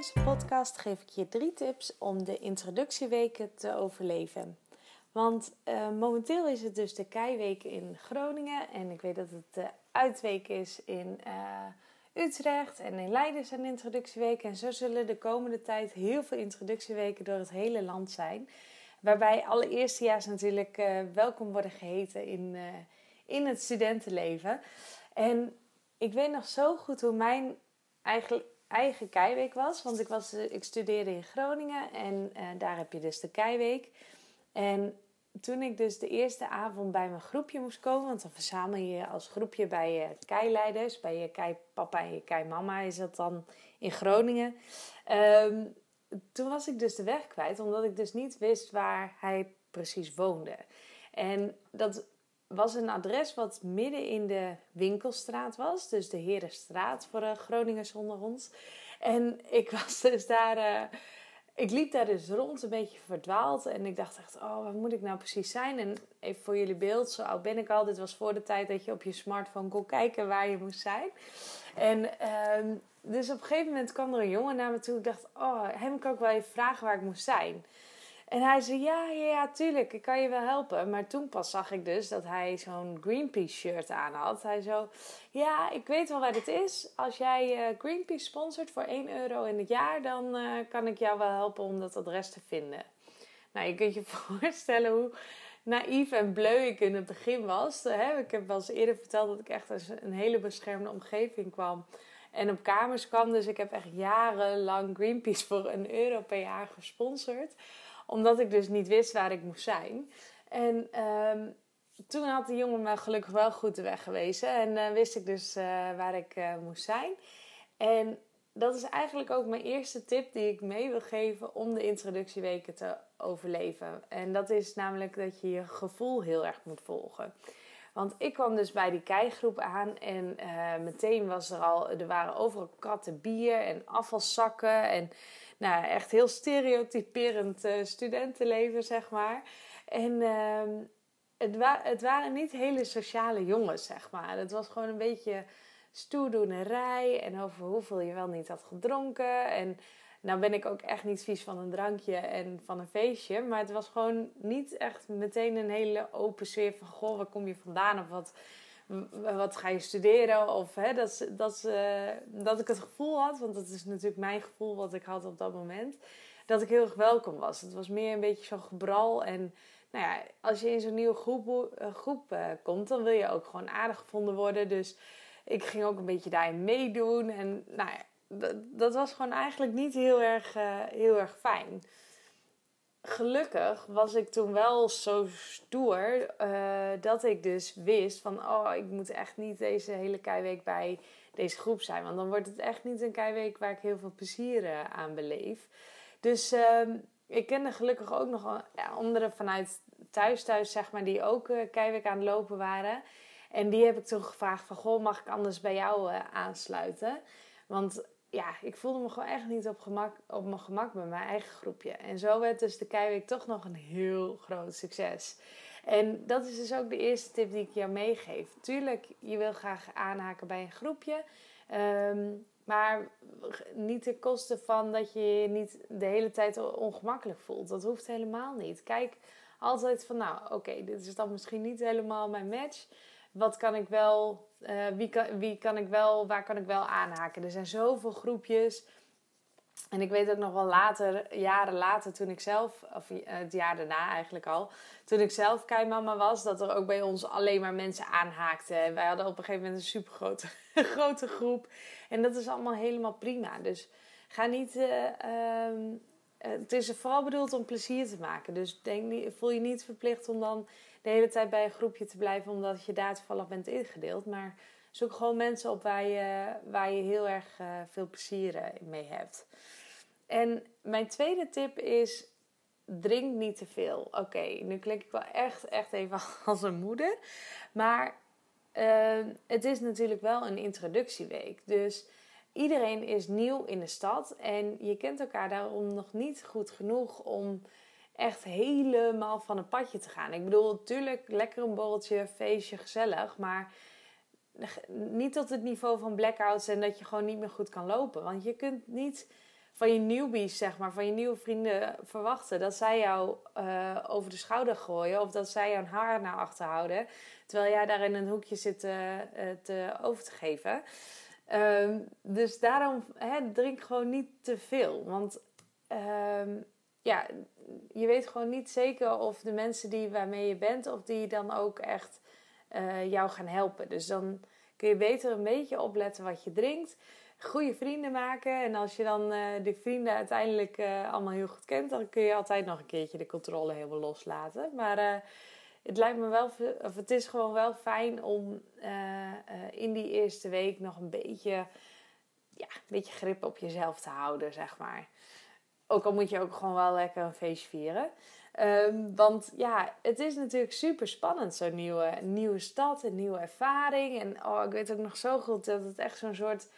Deze podcast geef ik je drie tips om de introductieweken te overleven. Want eh, momenteel is het dus de Keiweek in Groningen en ik weet dat het de uitweek is in eh, Utrecht en in Leiden zijn introductieweken. En zo zullen de komende tijd heel veel introductieweken door het hele land zijn. Waarbij alle eerstejaars natuurlijk eh, welkom worden geheten in, in het studentenleven. En ik weet nog zo goed hoe mijn eigen, eigen keiweek was. Want ik, was, eh, ik studeerde in Groningen en eh, daar heb je dus de keiweek. En toen ik dus de eerste avond bij mijn groepje moest komen, want dan verzamel je je als groepje bij je keileiders, bij je keipapa en je keimama is dat dan in Groningen. Ehm, toen was ik dus de weg kwijt, omdat ik dus niet wist waar hij precies woonde. En dat was een adres wat midden in de winkelstraat was. Dus de Herenstraat voor de Groningers onder ons. En ik was dus daar... eh, ik liep daar dus rond, een beetje verdwaald. En ik dacht echt, oh, waar moet ik nou precies zijn? En even voor jullie beeld, zo oud ben ik al. Dit was voor de tijd dat je op je smartphone kon kijken waar je moest zijn. En ehm, dus op een gegeven moment kwam er een jongen naar me toe. Ik dacht, oh, hem kan ik wel even vragen waar ik moest zijn. En hij zei, ja, ja, tuurlijk, ik kan je wel helpen. Maar toen pas zag ik dus dat hij zo'n Greenpeace shirt aan had. Hij zo, ja, ik weet wel waar dit is. Als jij eh, Greenpeace sponsort voor 1 euro in het jaar... dan eh, kan ik jou wel helpen om dat adres te vinden. Nou, je kunt je voorstellen hoe naïef en bleu ik in het begin was. Ik heb wel eens eerder verteld dat ik echt uit een hele beschermde omgeving kwam... En op kamers kwam, dus ik heb echt jarenlang Greenpeace voor een euro per jaar gesponsord omdat ik dus niet wist waar ik moest zijn. En ehm, toen had de jongen me gelukkig wel goed de weg gewezen. En eh, wist ik dus eh, waar ik eh, moest zijn. En dat is eigenlijk ook mijn eerste tip die ik mee wil geven om de introductieweken te overleven. En dat is namelijk dat je je gevoel heel erg moet volgen. Want ik kwam dus bij die keigroep aan en meteen was er al, er waren overal katten bier en afvalzakken en nou, echt heel stereotyperend uh, studentenleven, zeg maar. En uh, het, wa het, waren niet hele sociale jongens, zeg maar. Het was gewoon een beetje stoerdoenerij en over hoeveel je wel niet had gedronken. En nou ben ik ook echt niet vies van een drankje en van een feestje. Maar het was gewoon niet echt meteen een hele open sfeer van... Goh, waar kom je vandaan? Of wat, wat ga je studeren? Of hè, dat, dat, uh, dat ik het gevoel had, want dat is natuurlijk mijn gevoel wat ik had op dat moment, dat ik heel erg welkom was. Het was meer een beetje zo'n gebral. En nou ja, als je in zo'n nieuwe groep, uh, groep uh, komt, dan wil je ook gewoon aardig gevonden worden. Dus ik ging ook een beetje daarin meedoen. En nou ja, dat, was gewoon eigenlijk niet heel erg, heel erg fijn gelukkig was ik toen wel zo stoer uh, dat ik dus wist van oh, ik moet echt niet deze hele keiweek bij deze groep zijn. Want dan wordt het echt niet een keiweek waar ik heel veel plezier uh, aan beleef. Dus uh, ik kende gelukkig ook nog anderen vanuit thuis thuis, zeg maar, die ook uh, keiweek aan het lopen waren. En die heb ik toen gevraagd van, goh, mag ik anders bij jou aansluiten? Want ja, ik voelde me gewoon echt niet op, gemak, op mijn gemak bij mijn eigen groepje. En zo werd dus de Keiweek toch nog een heel groot succes. En dat is dus ook de eerste tip die ik jou meegeef. Tuurlijk, je wil graag aanhaken bij een groepje. Um, maar niet ten koste van dat je je niet de hele tijd ongemakkelijk voelt. Dat hoeft helemaal niet. Kijk altijd van, nou oké, dit is dan misschien niet helemaal mijn match. Wat kan ik wel uh, wie, kan, wie kan ik wel, waar kan ik wel aanhaken? Er zijn zoveel groepjes. En ik weet ook nog wel later, jaren later, toen ik zelf, of het jaar daarna eigenlijk al, toen ik zelf keimama was, dat er ook bij ons alleen maar mensen aanhaakten. Wij hadden op een gegeven moment een super grote, grote groep. En dat is allemaal helemaal prima. Dus ga niet. Uh, uh, het is vooral bedoeld om plezier te maken. Dus denk, voel je niet verplicht om dan de hele tijd bij een groepje te blijven omdat je daar toevallig bent ingedeeld. Maar zoek gewoon mensen op waar je, waar je heel erg veel plezier mee hebt. En mijn tweede tip is: drink niet te veel. Oké, nu klink ik wel echt, echt even als een moeder. Maar uh, het is natuurlijk wel een introductieweek. Dus iedereen is nieuw in de stad. En je kent elkaar daarom nog niet goed genoeg om echt helemaal van een padje te gaan. Ik bedoel, natuurlijk lekker een borreltje, feestje, gezellig. Maar niet tot het niveau van blackouts en dat je gewoon niet meer goed kan lopen. Want je kunt niet van je newbies, zeg maar, van je nieuwe vrienden verwachten dat zij jou uh, over de schouder gooien of dat zij jouw haar naar achter houden, terwijl jij daar in een hoekje zit uh, te over te geven. Um, dus daarom drink gewoon niet te veel. Want um, ja, je weet gewoon niet zeker of de mensen die waarmee je bent, of die dan ook echt uh, jou gaan helpen. Dus dan kun je beter een beetje opletten wat je drinkt goede vrienden maken. En als je dan uh, die vrienden uiteindelijk uh, allemaal heel goed kent, dan kun je altijd nog een keertje de controle helemaal loslaten. Maar het lijkt me wel, of het is gewoon wel fijn om in die eerste week nog een beetje, ja, een beetje grip op jezelf te houden, zeg maar. Ook al moet je ook gewoon wel lekker een feestje vieren. Um, want ja, het is natuurlijk super spannend, zo'n nieuwe, nieuwe stad, een nieuwe ervaring. En oh, ik weet ook nog zo goed dat het echt zo'n soort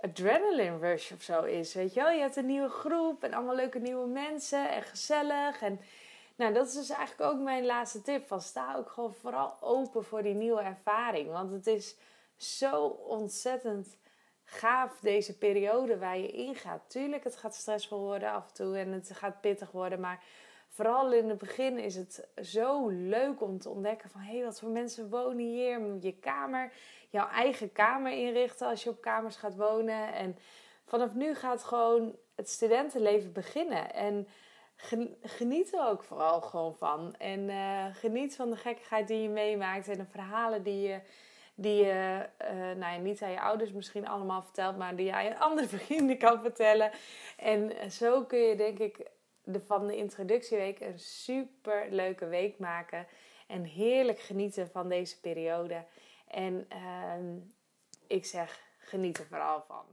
adrenaline rush of zo is. Weet je wel, je hebt een nieuwe groep en allemaal leuke nieuwe mensen en gezellig. En nou, dat is dus eigenlijk ook mijn laatste tip. Van sta ook gewoon vooral open voor die nieuwe ervaring. Want het is zo ontzettend gaaf deze periode waar je ingaat. Tuurlijk, het gaat stressvol worden af en toe en het gaat pittig worden. Maar vooral in het begin is het zo leuk om te ontdekken van... hé, hey, wat voor mensen wonen hier? Je kamer, jouw eigen kamer inrichten als je op kamers gaat wonen. En vanaf nu gaat gewoon het studentenleven beginnen. En geniet er ook vooral gewoon van. En uh, geniet van de gekkigheid die je meemaakt en de verhalen die je... Die je uh, nou ja, niet aan je ouders misschien allemaal vertelt, maar die je aan je andere vrienden kan vertellen. En zo kun je denk ik de, van de introductieweek een super leuke week maken. En heerlijk genieten van deze periode. En uh, ik zeg, geniet er vooral van.